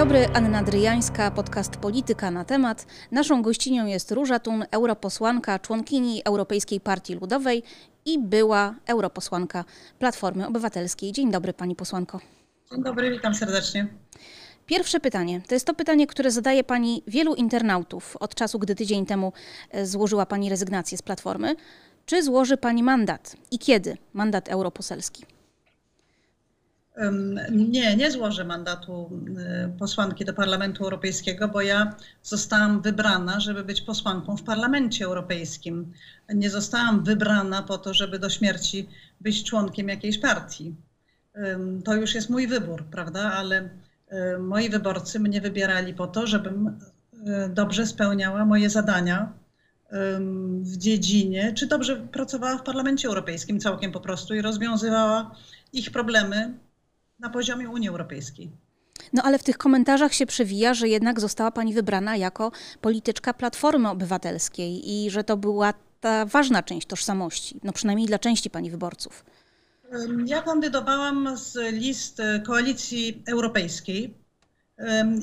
dobry, Anna Dryjańska, podcast Polityka na temat. Naszą gościnią jest Róża Tun, europosłanka, członkini Europejskiej Partii Ludowej i była europosłanka Platformy Obywatelskiej. Dzień dobry, pani posłanko. Dzień dobry, witam serdecznie. Pierwsze pytanie. To jest to pytanie, które zadaje pani wielu internautów od czasu, gdy tydzień temu e, złożyła pani rezygnację z Platformy. Czy złoży pani mandat i kiedy mandat europoselski? Nie, nie złożę mandatu y, posłanki do Parlamentu Europejskiego, bo ja zostałam wybrana, żeby być posłanką w Parlamencie Europejskim. Nie zostałam wybrana po to, żeby do śmierci być członkiem jakiejś partii. To już jest mój wybór, prawda? Ale y, moi wyborcy mnie wybierali po to, żebym y, dobrze spełniała moje zadania w dziedzinie, czy dobrze pracowała w Parlamencie Europejskim całkiem po prostu i rozwiązywała ich problemy na poziomie Unii Europejskiej. No ale w tych komentarzach się przewija, że jednak została pani wybrana jako polityczka Platformy Obywatelskiej i że to była ta ważna część tożsamości, no przynajmniej dla części pani wyborców. Ja kandydowałam z list Koalicji Europejskiej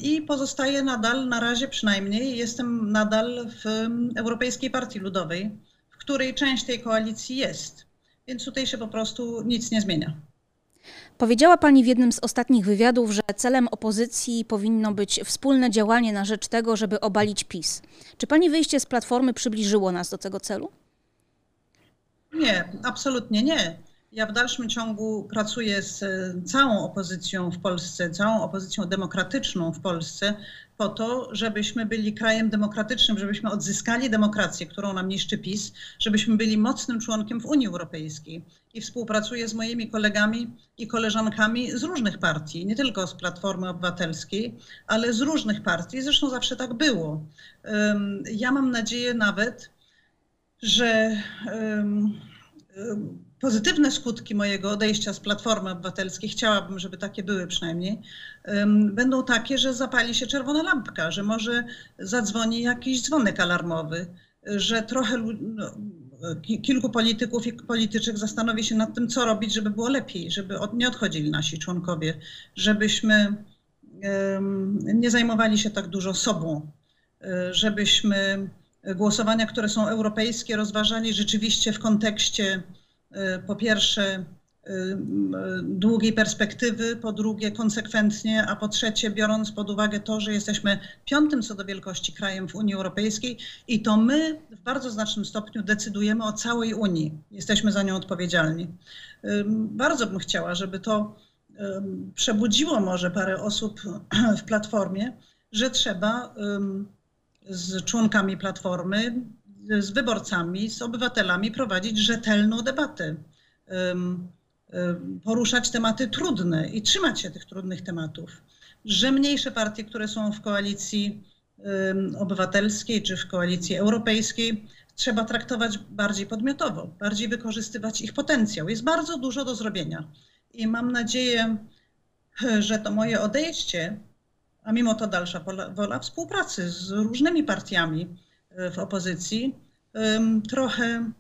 i pozostaję nadal, na razie przynajmniej, jestem nadal w Europejskiej Partii Ludowej, w której część tej koalicji jest. Więc tutaj się po prostu nic nie zmienia. Powiedziała Pani w jednym z ostatnich wywiadów, że celem opozycji powinno być wspólne działanie na rzecz tego, żeby obalić PiS. Czy Pani wyjście z Platformy przybliżyło nas do tego celu? Nie, absolutnie nie. Ja w dalszym ciągu pracuję z e, całą opozycją w Polsce, całą opozycją demokratyczną w Polsce, po to, żebyśmy byli krajem demokratycznym, żebyśmy odzyskali demokrację, którą nam niszczy PiS, żebyśmy byli mocnym członkiem w Unii Europejskiej. I współpracuję z moimi kolegami i koleżankami z różnych partii, nie tylko z Platformy Obywatelskiej, ale z różnych partii. Zresztą zawsze tak było. Ja mam nadzieję nawet, że pozytywne skutki mojego odejścia z Platformy Obywatelskiej, chciałabym, żeby takie były przynajmniej, będą takie, że zapali się czerwona lampka, że może zadzwoni jakiś dzwonek alarmowy, że trochę no, kilku polityków i polityczek zastanowi się nad tym, co robić, żeby było lepiej, żeby nie odchodzili nasi członkowie, żebyśmy nie zajmowali się tak dużo sobą, e, żebyśmy głosowania, które są europejskie, rozważali rzeczywiście w kontekście po pierwsze y, y, długiej perspektywy, po drugie konsekwentnie, a po trzecie biorąc pod uwagę to, że jesteśmy piątym co do wielkości krajem w Unii Europejskiej i to my w bardzo znacznym stopniu decydujemy o całej Unii. Jesteśmy za nią odpowiedzialni. Bardzo bym chciała, żeby to przebudziło może parę osób w Platformie, że trzeba z członkami Platformy z wyborcami, z obywatelami prowadzić rzetelną debatę, poruszać tematy trudne i trzymać się tych trudnych tematów. Że mniejsze partie, które są w koalicji obywatelskiej czy w koalicji europejskiej, trzeba traktować bardziej podmiotowo, bardziej wykorzystywać ich potencjał. Jest bardzo dużo do zrobienia. I mam nadzieję, że to moje odejście, a mimo to dalsza wola współpracy z różnymi partiami, w opozycji, trochę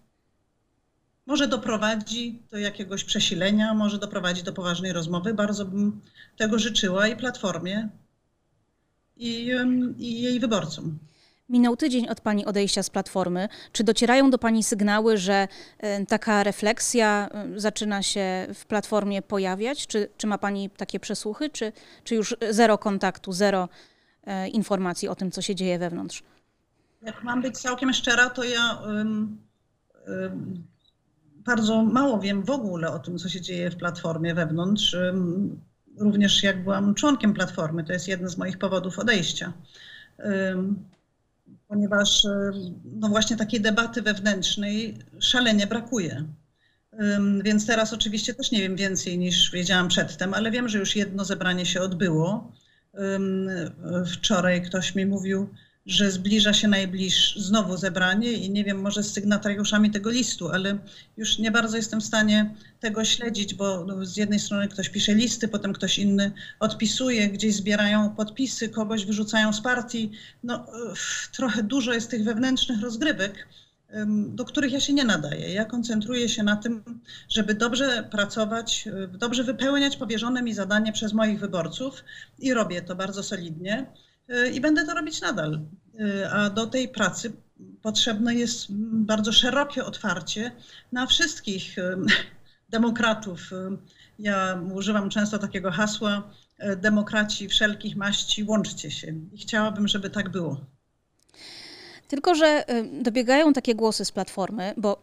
może doprowadzi do jakiegoś przesilenia, może doprowadzi do poważnej rozmowy. Bardzo bym tego życzyła i Platformie, i, i jej wyborcom. Minął tydzień od Pani odejścia z Platformy. Czy docierają do Pani sygnały, że taka refleksja zaczyna się w Platformie pojawiać? Czy, czy ma Pani takie przesłuchy, czy, czy już zero kontaktu, zero e, informacji o tym, co się dzieje wewnątrz? Jak mam być całkiem szczera, to ja um, um, bardzo mało wiem w ogóle o tym, co się dzieje w platformie wewnątrz. Um, również jak byłam członkiem platformy, to jest jeden z moich powodów odejścia. Ponieważ no właśnie takiej debaty wewnętrznej szalenie brakuje. Więc teraz oczywiście też nie wiem więcej niż wiedziałam przedtem, ale wiem, że już jedno zebranie się odbyło. Wczoraj ktoś mi mówił, że zbliża się najbliższe znowu zebranie i nie wiem, może z sygnatariuszami tego listu, ale już nie bardzo jestem w stanie tego śledzić, bo no, z jednej strony ktoś pisze listy, potem ktoś inny odpisuje, gdzieś zbierają podpisy, kogoś wyrzucają z partii. No, trochę dużo jest tych wewnętrznych rozgrywek do których ja się nie nadaję. Ja koncentruję się na tym, żeby dobrze pracować, dobrze wypełniać powierzone mi zadanie przez moich wyborców i robię to bardzo solidnie i będę to robić nadal. A do tej pracy potrzebne jest bardzo szerokie otwarcie na wszystkich demokratów. Ja używam często takiego hasła: demokraci wszelkich maści, łączcie się. I chciałabym, żeby tak było. Tylko, że dobiegają takie głosy z platformy, bo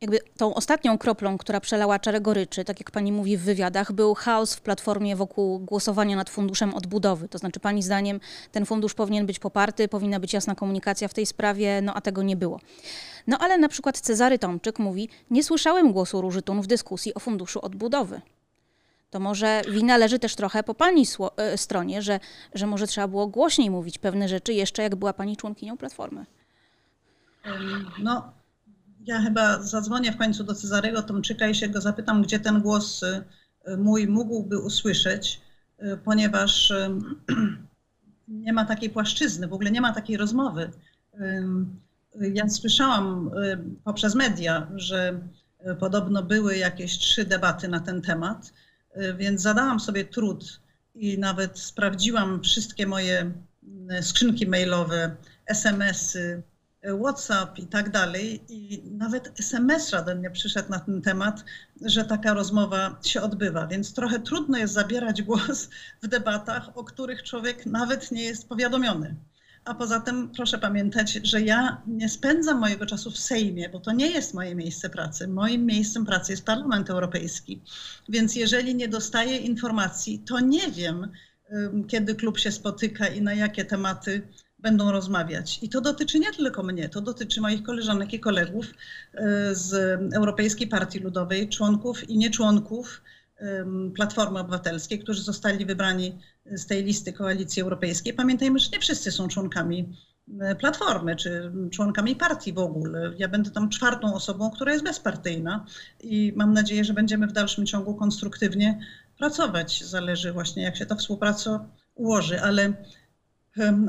jakby tą ostatnią kroplą, która przelała czarę goryczy, tak jak pani mówi w wywiadach, był chaos w platformie wokół głosowania nad funduszem odbudowy. To znaczy, pani zdaniem, ten fundusz powinien być poparty, powinna być jasna komunikacja w tej sprawie, no a tego nie było. No ale na przykład Cezary Tomczyk mówi: Nie słyszałem głosu Róży Tun w dyskusji o funduszu odbudowy. To może wina leży też trochę po pani e, stronie, że, że może trzeba było głośniej mówić pewne rzeczy jeszcze, jak była pani członkinią Platformy. No, ja chyba zadzwonię w końcu do Cezarego Tomczyka i się go zapytam, gdzie ten głos y, mój mógłby usłyszeć, y, ponieważ y, nie ma takiej płaszczyzny, w ogóle nie ma takiej rozmowy. Ja słyszałam poprzez media, że podobno były jakieś trzy debaty na ten temat, więc zadałam sobie trud i nawet sprawdziłam wszystkie moje skrzynki mailowe, SMS-y, WhatsApp i tak dalej. I nawet SMS ode mnie przyszedł na ten temat, że taka rozmowa się odbywa. Więc trochę trudno jest zabierać głos w debatach, o których człowiek nawet nie jest powiadomiony. A poza tym proszę pamiętać, że ja nie spędzam mojego czasu w Sejmie, bo to nie jest moje miejsce pracy. Moim miejscem pracy jest Parlament Europejski. Więc jeżeli nie dostaję informacji, to nie wiem, kiedy klub się spotyka i na jakie tematy będą rozmawiać. I to dotyczy nie tylko mnie, to dotyczy moich koleżanek i kolegów e, z Europejskiej Partii Ludowej, członków i nieczłonków Platformy Obywatelskiej, którzy zostali wybrani z tej listy Koalicji Europejskiej. Pamiętajmy, że nie wszyscy są członkami e, Platformy czy członkami partii w ogóle. Ja będę tam czwartą osobą, która jest bezpartyjna i mam nadzieję, że będziemy w dalszym ciągu konstruktywnie pracować. Zależy właśnie, jak się ta współpraca ułoży, ale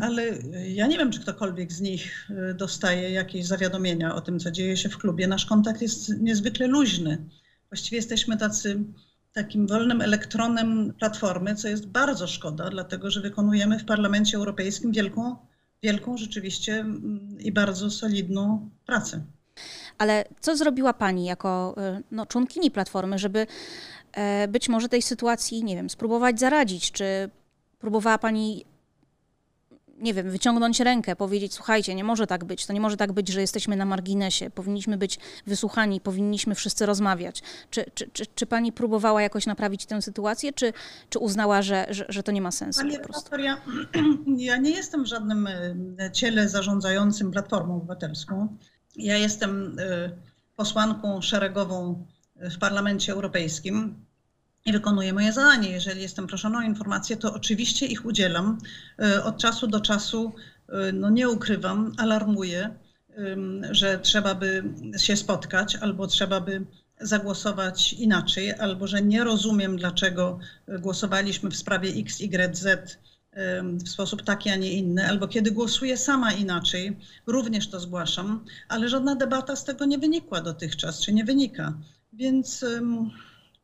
ale ja nie wiem, czy ktokolwiek z nich e, dostaje jakieś zawiadomienia o tym, co dzieje się w klubie. Nasz kontakt jest niezwykle luźny. Właściwie jesteśmy tacy, takim wolnym elektronem platformy, co jest bardzo szkoda, dlatego że wykonujemy w Parlamencie Europejskim wielką, wielką rzeczywiście i bardzo solidną pracę. Ale co zrobiła Pani jako e, no, członkini Platformy, żeby e, być może tej sytuacji, nie wiem, spróbować zaradzić? Czy próbowała Pani nie wiem, wyciągnąć rękę, powiedzieć: Słuchajcie, nie może tak być, to nie może tak być, że jesteśmy na marginesie, powinniśmy być wysłuchani, powinniśmy wszyscy rozmawiać. Czy, czy, czy, czy pani próbowała jakoś naprawić tę sytuację, czy, czy uznała, że, że, że to nie ma sensu? Pani redaktor, ja, ja nie jestem w żadnym e, ciele zarządzającym Platformą Obywatelską. Ja jestem e, posłanką szeregową w Parlamencie Europejskim i wykonuję moje zadanie. Jeżeli jestem proszona o informacje, to oczywiście ich udzielam. E, od czasu do czasu, e, no nie ukrywam, alarmuję, że trzeba by się spotkać albo trzeba by zagłosować inaczej, albo że nie rozumiem, dlaczego głosowaliśmy w sprawie X, Y, Z w sposób taki, a nie inny, albo kiedy głosuję sama inaczej, również to zgłaszam, ale żadna debata z tego nie wynikła dotychczas, czy nie wynika. Więc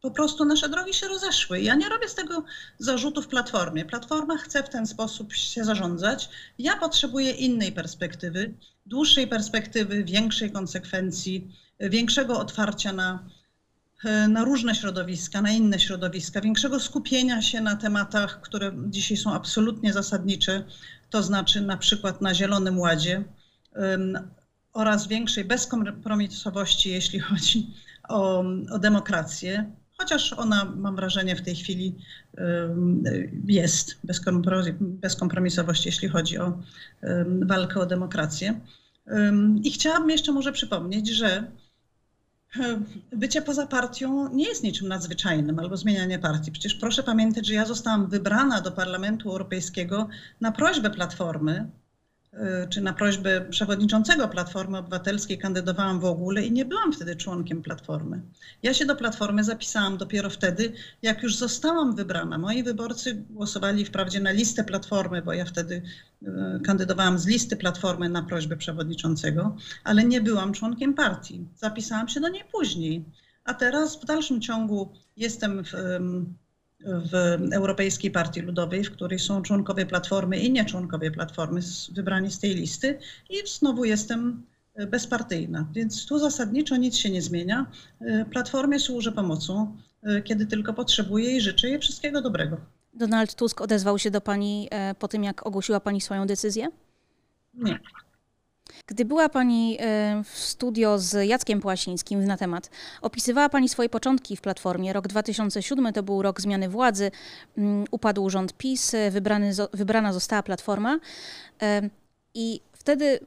po prostu nasze drogi się rozeszły. Ja nie robię z tego zarzutów Platformie. Platforma chce w ten sposób się zarządzać. Ja potrzebuję innej perspektywy, dłuższej perspektywy, większej konsekwencji, większego otwarcia na, na różne środowiska, na inne środowiska, większego skupienia się na tematach, które dzisiaj są absolutnie zasadnicze, to znaczy na przykład na Zielonym Ładzie um, oraz większej bezkompromisowości, jeśli chodzi o, o demokrację chociaż ona, mam wrażenie, w tej chwili jest bezkompromisowość, jeśli chodzi o walkę o demokrację. I chciałabym jeszcze może przypomnieć, że bycie poza partią nie jest niczym nadzwyczajnym albo zmienianie partii. Przecież proszę pamiętać, że ja zostałam wybrana do Parlamentu Europejskiego na prośbę Platformy czy na prośbę przewodniczącego Platformy Obywatelskiej kandydowałam w ogóle i nie byłam wtedy członkiem Platformy. Ja się do Platformy zapisałam dopiero wtedy, jak już zostałam wybrana. Moi wyborcy głosowali wprawdzie na listę Platformy, bo ja wtedy y, kandydowałam z listy Platformy na prośbę przewodniczącego, ale nie byłam członkiem partii. Zapisałam się do niej później. A teraz w dalszym ciągu jestem w, w Europejskiej Partii Ludowej, w której są członkowie Platformy i nie członkowie Platformy wybrani z tej listy i znowu jestem e, bezpartyjna. Więc tu zasadniczo nic się nie zmienia. E, Platformie służę pomocą, e, kiedy tylko potrzebuję i życzę jej wszystkiego dobrego. Donald Tusk odezwał się do pani po tym, jak ogłosiła pani swoją decyzję? Nie. Gdy była Pani e, w studio z Jackiem Płasińskim na temat, opisywała Pani swoje początki w Platformie. Rok 2007 to był rok zmiany władzy, mm, upadł rząd PiS, wybrany, wybrana została Platforma e, i wtedy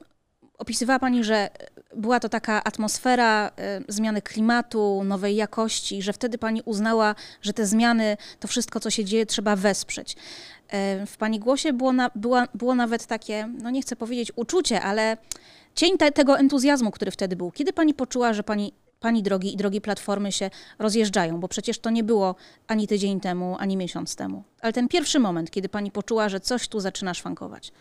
opisywała Pani, że była to taka atmosfera e, zmiany klimatu, nowej jakości, że wtedy Pani uznała, że te zmiany, to wszystko, co się dzieje, trzeba wesprzeć. W Pani głosie było, na, było, było nawet takie, no nie chcę powiedzieć uczucie, ale cień te, tego entuzjazmu, który wtedy był. Kiedy Pani poczuła, że Pani, pani drogi i drogi Platformy się rozjeżdżają? Bo przecież to nie było ani tydzień temu, ani miesiąc temu. Ale ten pierwszy moment, kiedy Pani poczuła, że coś tu zaczyna szwankować.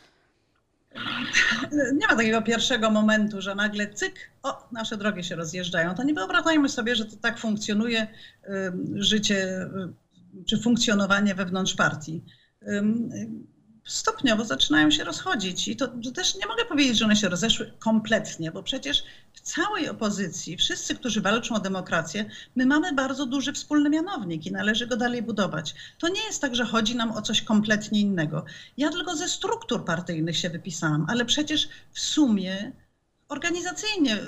Nie ma takiego pierwszego momentu, że nagle cyk, o, nasze drogi się rozjeżdżają. To nie wyobrażajmy sobie, że to tak funkcjonuje życie y, czy funkcjonowanie wewnątrz partii stopniowo zaczynają się rozchodzić. I to, to, też nie mogę powiedzieć, że one się rozeszły kompletnie, bo przecież w całej opozycji, wszyscy, którzy walczą o demokrację, my mamy bardzo duży wspólny mianownik i należy go dalej budować. To nie jest tak, że chodzi nam o coś kompletnie innego. Ja tylko ze struktur partyjnych się wypisałam, ale przecież w sumie organizacyjnie y,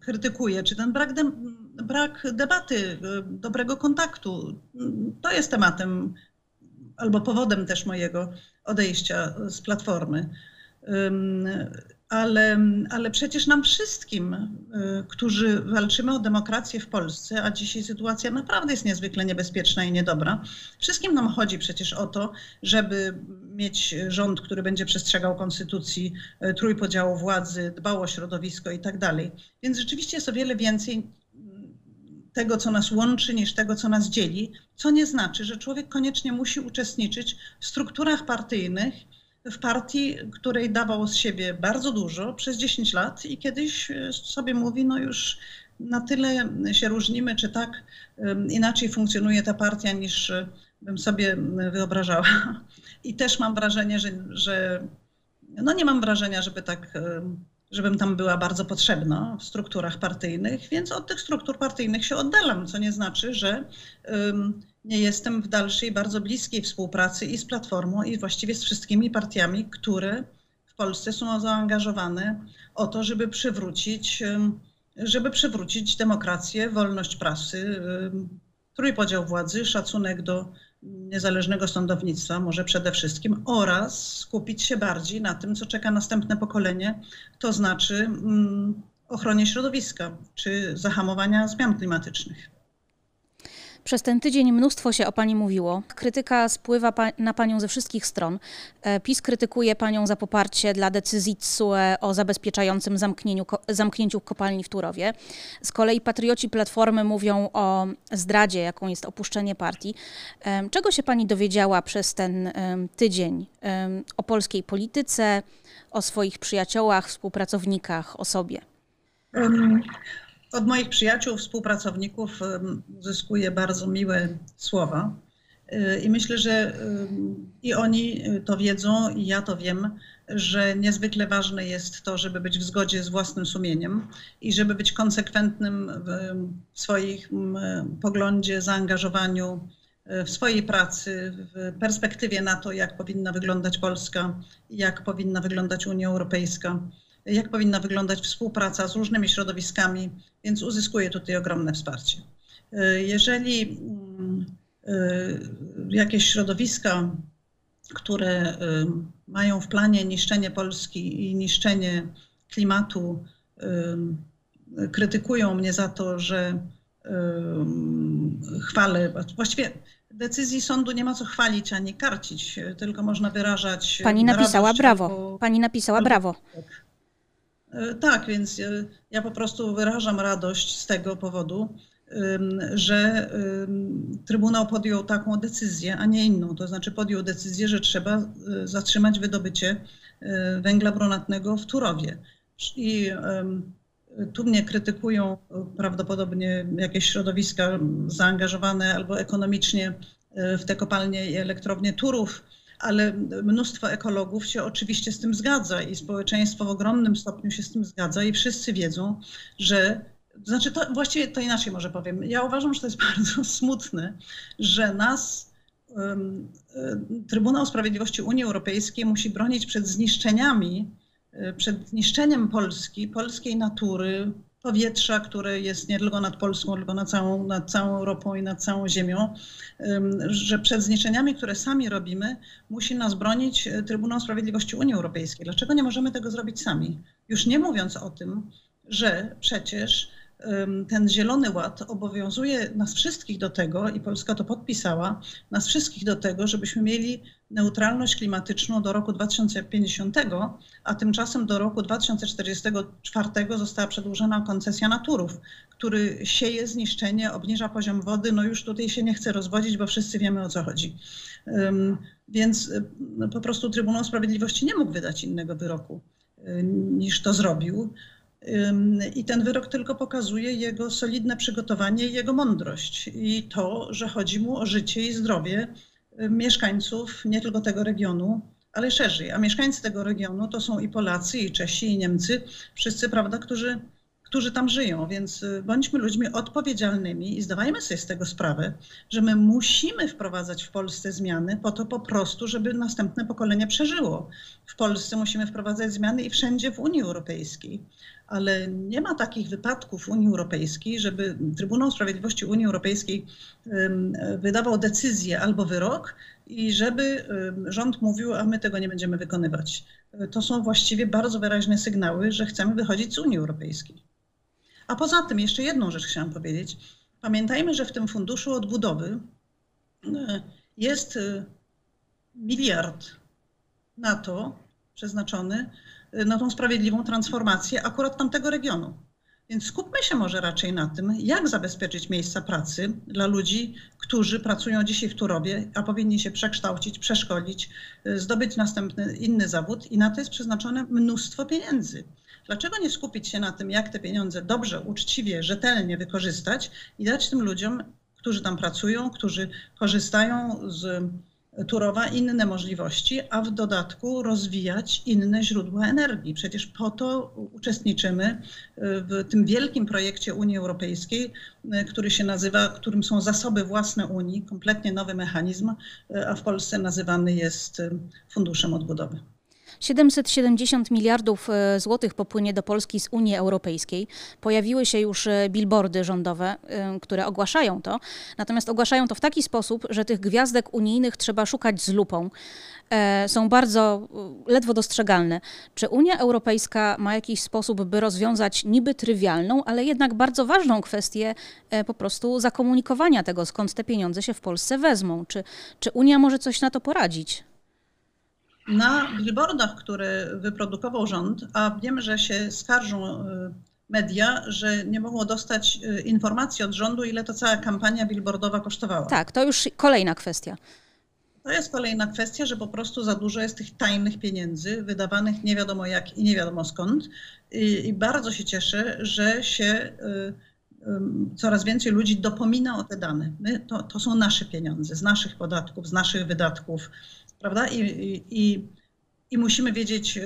krytykuję, czy ten brak, de, brak debaty, y, dobrego kontaktu, y, to jest tematem albo powodem też mojego odejścia z Platformy. Ale, ale przecież nam wszystkim, y, którzy walczymy o demokrację w Polsce, a dzisiaj sytuacja naprawdę jest niezwykle niebezpieczna i niedobra, wszystkim nam chodzi przecież o to, żeby mieć rząd, który będzie przestrzegał konstytucji, y, trójpodziału władzy, dbał o środowisko i tak dalej. Więc rzeczywiście jest o wiele więcej tego, co nas łączy, niż tego, co nas dzieli, co nie znaczy, że człowiek koniecznie musi uczestniczyć w strukturach partyjnych, w partii, której dawał z siebie bardzo dużo przez 10 lat i kiedyś e, sobie mówi, no już na tyle się różnimy, czy tak inaczej funkcjonuje ta partia, niż e, bym sobie wyobrażała. I też mam wrażenie, że, że no nie mam wrażenia, żeby tak żebym tam była bardzo potrzebna w strukturach partyjnych, więc od tych struktur partyjnych się oddalam, co nie znaczy, że nie jestem w dalszej, bardzo bliskiej współpracy i z Platformą, i właściwie z wszystkimi partiami, które w Polsce są zaangażowane o to, żeby przywrócić, żeby przywrócić demokrację, wolność prasy, trójpodział władzy, szacunek do niezależnego sądownictwa, może przede wszystkim, oraz skupić się bardziej na tym, co czeka następne pokolenie, to znaczy mm, ochronie środowiska czy zahamowania zmian klimatycznych. Przez ten tydzień mnóstwo się o pani mówiło. Krytyka spływa pa na panią ze wszystkich stron. E, PiS krytykuje panią za poparcie dla decyzji TSUE o zabezpieczającym ko zamknięciu kopalni w Turowie. Z kolei patrioci Platformy mówią o zdradzie, jaką jest opuszczenie partii. E, czego się pani dowiedziała przez ten e, tydzień o polskiej polityce, o swoich przyjaciołach, współpracownikach, o sobie? Um od moich przyjaciół, współpracowników uzyskuję bardzo miłe słowa. Y, I myślę, że i oni to wiedzą, i ja to wiem, że niezwykle ważne jest to, żeby być w zgodzie z własnym sumieniem i żeby być konsekwentnym w swoim poglądzie, zaangażowaniu, y, w swojej pracy, w perspektywie na to, jak powinna wyglądać Polska, jak powinna wyglądać Unia Europejska jak powinna wyglądać współpraca z różnymi środowiskami, więc uzyskuje tutaj ogromne wsparcie. E, jeżeli mm, e, jakieś środowiska, które e, mają w planie niszczenie Polski i niszczenie klimatu, krytykują mnie za to, że chwalę, właściwie decyzji sądu nie ma co chwalić ani karcić, tylko można wyrażać. Pani napisała radość brawo. Pani napisała brawo. E, Tak, więc e, ja po prostu wyrażam radość z tego powodu, że Trybunał podjął taką decyzję, a nie inną. To znaczy podjął decyzję, że trzeba e, zatrzymać wydobycie węgla brunatnego w Turowie. I tu mnie krytykują prawdopodobnie jakieś środowiska zaangażowane albo ekonomicznie w te kopalnie i elektrownie Turów, ale mnóstwo ekologów się oczywiście z tym zgadza i społeczeństwo w ogromnym stopniu się z tym zgadza i wszyscy wiedzą, że znaczy to właściwie to inaczej może powiem. Ja uważam, że to jest bardzo smutne, że nas um, Trybunał Sprawiedliwości Unii Europejskiej musi bronić przed zniszczeniami, y, przed niszczeniem Polski, polskiej natury, powietrza, które jest nie tylko nad Polską, tylko nad całą, nad całą Europą i nad całą Ziemią, że przed zniszczeniami, które sami robimy, musi nas bronić e, Trybunał Sprawiedliwości Unii Europejskiej. Dlaczego nie możemy tego zrobić sami? Już nie mówiąc o tym, że przecież ten Zielony Ład obowiązuje nas wszystkich do tego, i Polska to podpisała, nas wszystkich do tego, żebyśmy mieli neutralność klimatyczną do roku 2050, a tymczasem do roku 2044 została przedłużona koncesja na Turów, który sieje zniszczenie, obniża poziom wody. No już tutaj się nie chce rozwodzić, bo wszyscy wiemy o co chodzi. Więc y, no, po prostu Trybunał Sprawiedliwości nie mógł wydać innego wyroku y, niż to zrobił. I ten wyrok tylko pokazuje jego solidne przygotowanie i jego mądrość. I to, że chodzi mu o życie i zdrowie mieszkańców nie tylko tego regionu, ale szerzej. A mieszkańcy tego regionu to są i Polacy, i Czesi, i Niemcy, wszyscy, prawda, którzy, którzy tam żyją. Więc y, bądźmy ludźmi odpowiedzialnymi i zdawajmy sobie z tego sprawę, że my musimy wprowadzać w Polsce zmiany po to po prostu, żeby następne pokolenie przeżyło. W Polsce musimy wprowadzać zmiany i wszędzie w Unii Europejskiej. Ale nie ma takich wypadków w Unii Europejskiej, żeby Trybunał Sprawiedliwości Unii Europejskiej wydawał decyzję albo wyrok i żeby rząd mówił, a my tego nie będziemy wykonywać. Y, To są właściwie bardzo wyraźne sygnały, że chcemy wychodzić z Unii Europejskiej. A poza tym jeszcze jedną rzecz chciałam powiedzieć. Pamiętajmy, że w tym funduszu odbudowy y, jest y, miliard na to przeznaczony, na tą sprawiedliwą transformację akurat tamtego regionu. Więc skupmy się może raczej na tym, jak zabezpieczyć miejsca pracy dla ludzi, którzy pracują dzisiaj w Turowie, a powinni się przekształcić, przeszkolić, y, zdobyć następny inny zawód i na to jest przeznaczone mnóstwo pieniędzy. Dlaczego nie skupić się na tym, jak te pieniądze dobrze, uczciwie, rzetelnie wykorzystać i dać tym ludziom, którzy tam pracują, którzy korzystają z Turowa inne możliwości, a w dodatku rozwijać inne źródła energii. Przecież po to uczestniczymy w tym wielkim projekcie Unii Europejskiej, który się nazywa, którym są zasoby własne Unii, kompletnie nowy mechanizm, a w Polsce nazywany jest Funduszem Odbudowy. 770 miliardów e, złotych popłynie do Polski z Unii Europejskiej. Pojawiły się już e, billboardy rządowe, e, które ogłaszają to. Natomiast ogłaszają to w taki sposób, że tych gwiazdek unijnych trzeba szukać z lupą. Są bardzo ledwo dostrzegalne. Czy Unia Europejska ma jakiś sposób, by rozwiązać niby trywialną, ale jednak bardzo ważną kwestię po prostu zakomunikowania tego, skąd te pieniądze się w Polsce wezmą? Czy, czy Unia może coś na to poradzić? Na billboardach, które wyprodukował rząd, a wiem, że się skarżą y, media, że nie mogą dostać y, informacji od rządu, ile to cała kampania billboardowa kosztowała. Tak, to już kolejna kwestia. To jest kolejna kwestia, że po prostu za dużo jest tych tajnych pieniędzy, wydawanych nie wiadomo jak i nie wiadomo skąd. I, i bardzo się cieszę, że się y, y, coraz więcej ludzi dopomina o te dane. My, to, to są nasze pieniądze, z naszych podatków, z naszych wydatków, prawda? I, i, i, i musimy wiedzieć,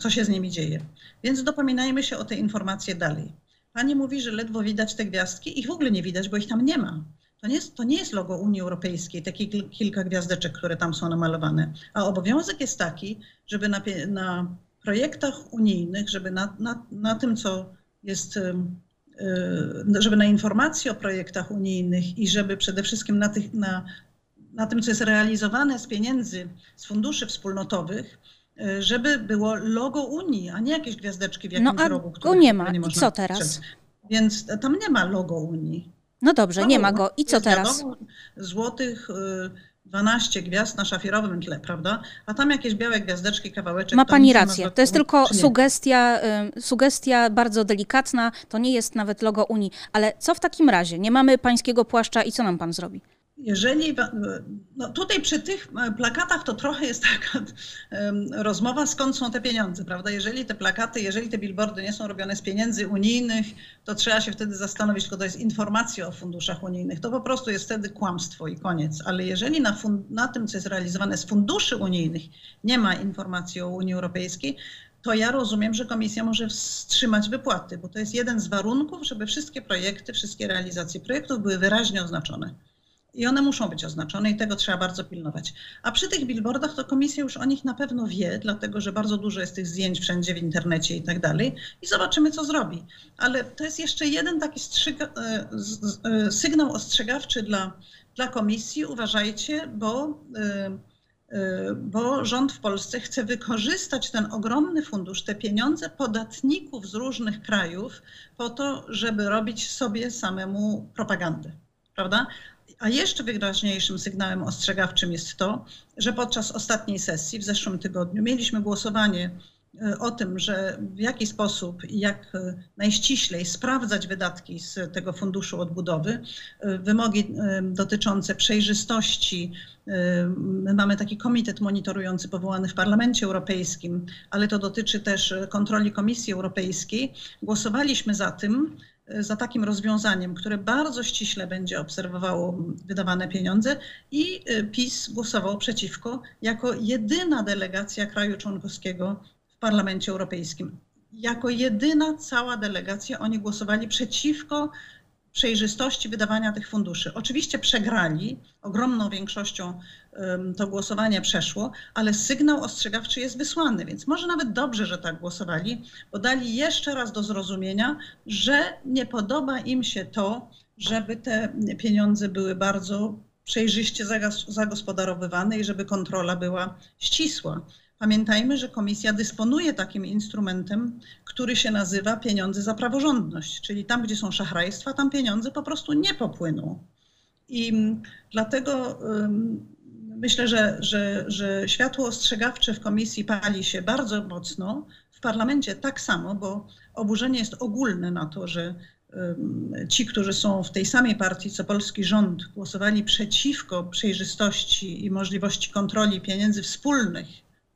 co się z nimi dzieje. Więc dopominajmy się o te informacje dalej. Pani mówi, że ledwo widać te gwiazdki. Ich w ogóle nie widać, bo ich tam nie ma. To nie, jest, to nie jest logo Unii Europejskiej, takie kil- kilka gwiazdeczek, które tam są namalowane. A obowiązek jest taki, żeby na, na projektach unijnych, żeby na, na, na tym, co jest, y, żeby na informacji o projektach unijnych i żeby przede wszystkim na, tych, na, na tym, co jest realizowane z pieniędzy, z funduszy wspólnotowych, y, żeby było logo Unii, a nie jakieś gwiazdeczki w No jakimś a rogu. go nie ma. nie I co teraz? dostrzec. Więc tam nie ma logo Unii. No dobrze, nie ma go. I co teraz? Złotych y, 12 gwiazd na szafirowym tle, prawda? A tam jakieś białe gwiazdeczki, kawałeczek. Ma pani ma rację. To jest tylko sugestia, y, sugestia bardzo delikatna. To nie jest nawet logo Unii. Ale co w takim razie? Nie mamy pańskiego płaszcza i co nam pan zrobi? Jeżeli, no tutaj przy tych plakatach to trochę jest taka rozmowa, skąd są te pieniądze, prawda? Jeżeli te plakaty, jeżeli te billboardy nie są robione z pieniędzy unijnych, to trzeba się wtedy zastanowić, tylko to jest informacja o funduszach unijnych. To po prostu jest wtedy kłamstwo i koniec. Ale jeżeli na, na tym, co jest realizowane z funduszy unijnych, nie ma informacji o Unii Europejskiej, to ja rozumiem, że komisja może wstrzymać wypłaty, bo to jest jeden z warunków, żeby wszystkie projekty, wszystkie realizacje projektów były wyraźnie oznaczone. I one muszą być oznaczone i tego trzeba bardzo pilnować. A przy tych billboardach to komisja już o nich na pewno wie, dlatego że bardzo dużo jest tych zdjęć wszędzie w internecie i tak dalej. I zobaczymy, co zrobi. Ale to jest jeszcze jeden taki strzyga, e, e, sygnał ostrzegawczy dla, dla komisji. Uważajcie, bo, e, bo rząd w Polsce chce wykorzystać ten ogromny fundusz, te pieniądze podatników z różnych krajów po to, żeby robić sobie samemu propagandę. Prawda? A jeszcze wyraźniejszym sygnałem ostrzegawczym jest to, że podczas ostatniej sesji w zeszłym tygodniu mieliśmy głosowanie e, o tym, że w jaki sposób i jak e, najściślej sprawdzać wydatki z tego funduszu odbudowy, e, wymogi dotyczące przejrzystości. My mamy taki komitet monitorujący powołany w Parlamencie Europejskim, ale to dotyczy też kontroli Komisji Europejskiej. Głosowaliśmy za tym, za takim rozwiązaniem, które bardzo ściśle będzie obserwowało wydawane pieniądze i y, PiS głosował przeciwko jako jedyna delegacja kraju członkowskiego w Parlamencie Europejskim. Jako jedyna cała delegacja oni głosowali przeciwko przejrzystości wydawania tych funduszy. Oczywiście przegrali, ogromną większością to głosowanie przeszło, ale sygnał ostrzegawczy jest wysłany, więc może nawet dobrze, że tak głosowali, bo dali jeszcze raz do zrozumienia, że nie podoba im się to, żeby te pieniądze były bardzo przejrzyście zagospodarowywane i żeby kontrola była ścisła. Pamiętajmy, że komisja dysponuje takim instrumentem, który się nazywa pieniądze za praworządność, czyli tam, gdzie są szachrajstwa, tam pieniądze po prostu nie popłyną. I dlatego myślę, że, że, że światło ostrzegawcze w komisji pali się bardzo mocno, w parlamencie tak samo, bo oburzenie jest ogólne na to, że ci, którzy są w tej samej partii co polski rząd, głosowali przeciwko przejrzystości i możliwości kontroli pieniędzy wspólnych,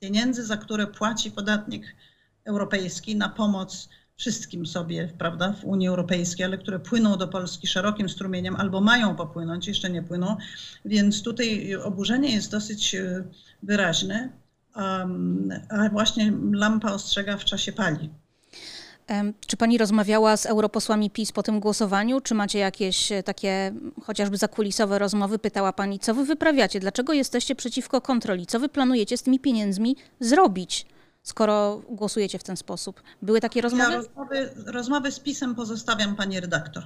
pieniędzy, za które płaci podatnik europejski na pomoc wszystkim sobie, prawda, w Unii Europejskiej, ale które płyną do Polski szerokim strumieniem albo mają popłynąć, jeszcze nie płyną. Więc tutaj oburzenie jest dosyć e, wyraźne, a właśnie lampa ostrzegawcza się pali. Czy pani rozmawiała z europosłami PiS po tym głosowaniu? Czy macie jakieś e, takie chociażby zakulisowe rozmowy? Pytała pani, co wy wyprawiacie? Dlaczego jesteście przeciwko kontroli? Co wy planujecie z tymi pieniędzmi zrobić, skoro głosujecie w ten sposób? Były takie Ja rozmowy? rozmowy, rozmowy z pisem pozostawiam pani redaktor.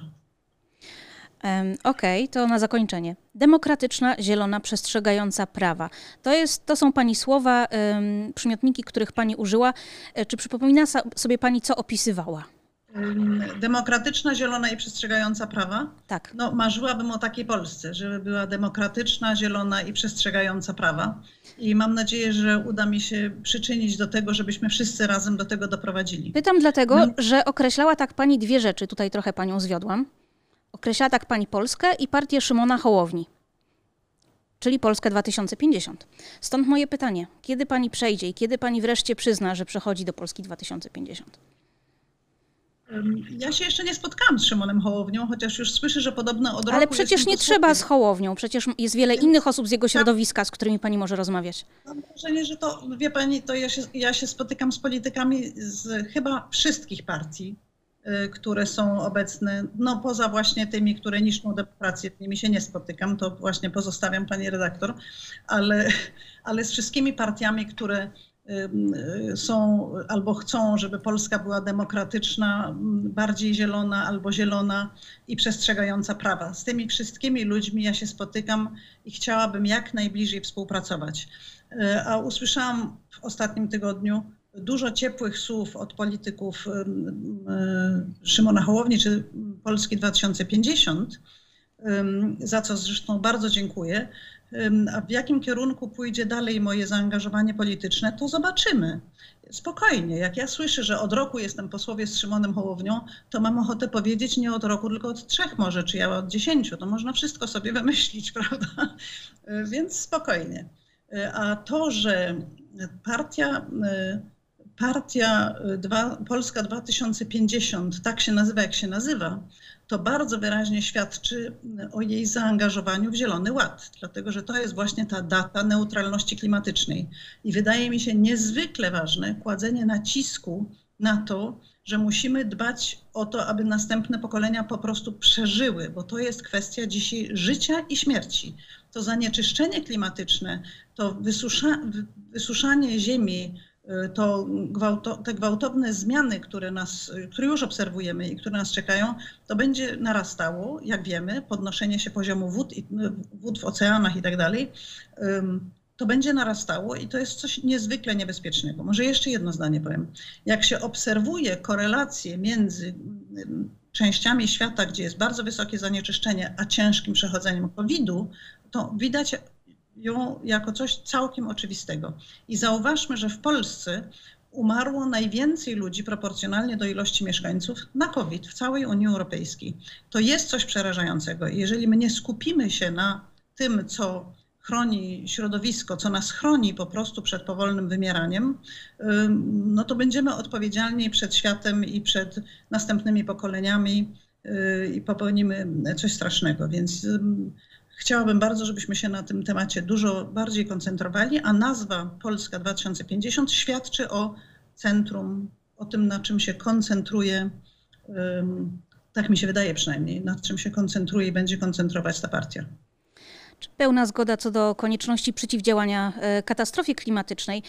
Okej, to na zakończenie. Demokratyczna, zielona, przestrzegająca prawa. To, jest, to są pani słowa, przymiotniki, których pani użyła. E, Czy przypomina sobie pani, co opisywała? Demokratyczna, zielona i przestrzegająca prawa. Tak. No, marzyłabym o takiej Polsce, żeby była demokratyczna, zielona i przestrzegająca prawa. I mam nadzieję, że uda mi się przyczynić do tego, żebyśmy wszyscy razem do tego doprowadzili. Pytam dlatego, No. że określała tak pani dwie rzeczy. Tutaj trochę panią zwiodłam. Określała tak pani Polskę i partię Szymona Hołowni, czyli Polskę 2050. Stąd moje pytanie: kiedy pani przejdzie i kiedy pani wreszcie przyzna, że przechodzi do Polski 2050? Ym, Ja się jeszcze nie spotkałam z Szymonem Hołownią, chociaż już słyszę, że podobno od Ale przecież nie trzeba z Hołownią, przecież jest wiele innych osób z jego środowiska, z którymi pani może rozmawiać. Mam wrażenie, że to, wie pani, to ja się, ja się spotykam z politykami z chyba wszystkich partii, które są obecne, no poza właśnie tymi, które niszczą demokrację, z nimi się nie spotykam, to właśnie pozostawiam pani redaktor, ale, ale z wszystkimi partiami, które ym, y, są albo chcą, żeby Polska była demokratyczna, m, bardziej zielona albo zielona i przestrzegająca prawa. Z tymi wszystkimi ludźmi ja się spotykam i chciałabym jak najbliżej współpracować. A usłyszałam w ostatnim tygodniu dużo ciepłych słów od polityków ym, Szymona Hołowni czy Polski 2050, ym, za co zresztą bardzo dziękuję. A w jakim kierunku pójdzie dalej moje zaangażowanie polityczne, to zobaczymy. Spokojnie. Jak ja słyszę, że od roku jestem posłowie z Szymonem Hołownią, to mam ochotę powiedzieć nie od roku, tylko od trzech może, czy ja od dziesięciu. To można wszystko sobie wymyślić, prawda? Więc spokojnie. Y, A to, że partia, y, partia y, dwa, Polska 2050 tak się nazywa, jak się nazywa, to bardzo wyraźnie świadczy y, o jej zaangażowaniu w Zielony Ład, dlatego że to jest właśnie ta data neutralności klimatycznej. I wydaje mi się niezwykle ważne kładzenie nacisku na to, że musimy dbać o to, aby następne pokolenia po prostu przeżyły, bo to jest kwestia dzisiaj życia i śmierci. To zanieczyszczenie klimatyczne, to wysusza, wy- wysuszanie ziemi, to gwałto, te gwałtowne zmiany, które, nas, y, które już obserwujemy i które nas czekają, to będzie narastało, jak wiemy, podnoszenie się poziomu wód, y, wód w oceanach i tak dalej. To będzie narastało i to jest coś niezwykle niebezpiecznego. Może jeszcze jedno zdanie powiem. Jak się obserwuje korelację między ym, częściami świata, gdzie jest bardzo wysokie zanieczyszczenie, a ciężkim przechodzeniem COVID-u, to widać ją jako coś całkiem oczywistego. I zauważmy, że w Polsce umarło najwięcej ludzi proporcjonalnie do ilości mieszkańców na COVID w całej Unii Europejskiej. To jest coś przerażającego. Jeżeli my nie skupimy się na tym, co chroni środowisko, co nas chroni po prostu przed powolnym wymieraniem, ym, no to będziemy odpowiedzialni przed światem i przed następnymi pokoleniami yy, i popełnimy coś strasznego. Więc Chciałabym bardzo, żebyśmy się na tym temacie dużo bardziej koncentrowali, a nazwa Polska 2050 świadczy o centrum, o tym, na czym się koncentruje, tak mi się wydaje przynajmniej, nad czym się koncentruje i będzie koncentrować ta partia. Czy Pełna zgoda co do konieczności przeciwdziałania e, katastrofie klimatycznej.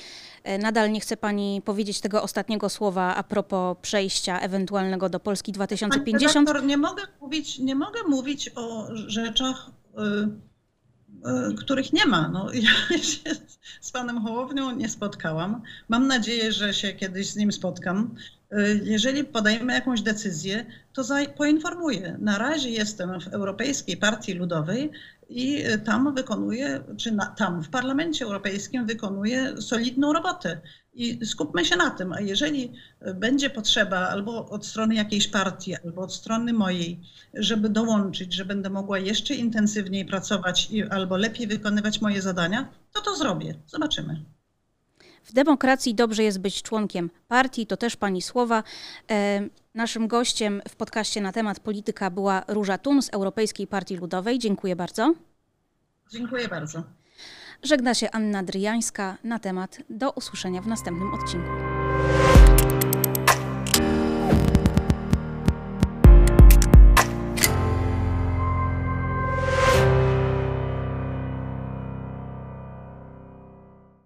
E, Nadal nie chce Pani powiedzieć tego ostatniego słowa a propos przejścia ewentualnego do Polski Pani 2050? redaktor, nie mogę mówić, nie mogę mówić o rzeczach, których nie ma. No, ja się z panem Hołownią nie spotkałam. Mam nadzieję, że się kiedyś z nim spotkam. Y, Jeżeli podejmę jakąś decyzję, to poinformuję. Na razie jestem w Europejskiej Partii Ludowej i y, tam wykonuję, czy na, tam w Parlamencie Europejskim wykonuję solidną robotę. I skupmy się na tym. A jeżeli y, będzie potrzeba albo od strony jakiejś partii, albo od strony mojej, żeby dołączyć, że będę mogła jeszcze intensywniej pracować i, albo lepiej wykonywać moje zadania, to to zrobię. Zobaczymy. W demokracji dobrze jest być członkiem partii, to też Pani słowa. E, Naszym gościem w podcaście na temat polityka była Róża Tun z Europejskiej Partii Ludowej. Dziękuję bardzo. Dziękuję bardzo. Żegna się Anna Dryjańska na temat. Do usłyszenia w następnym odcinku.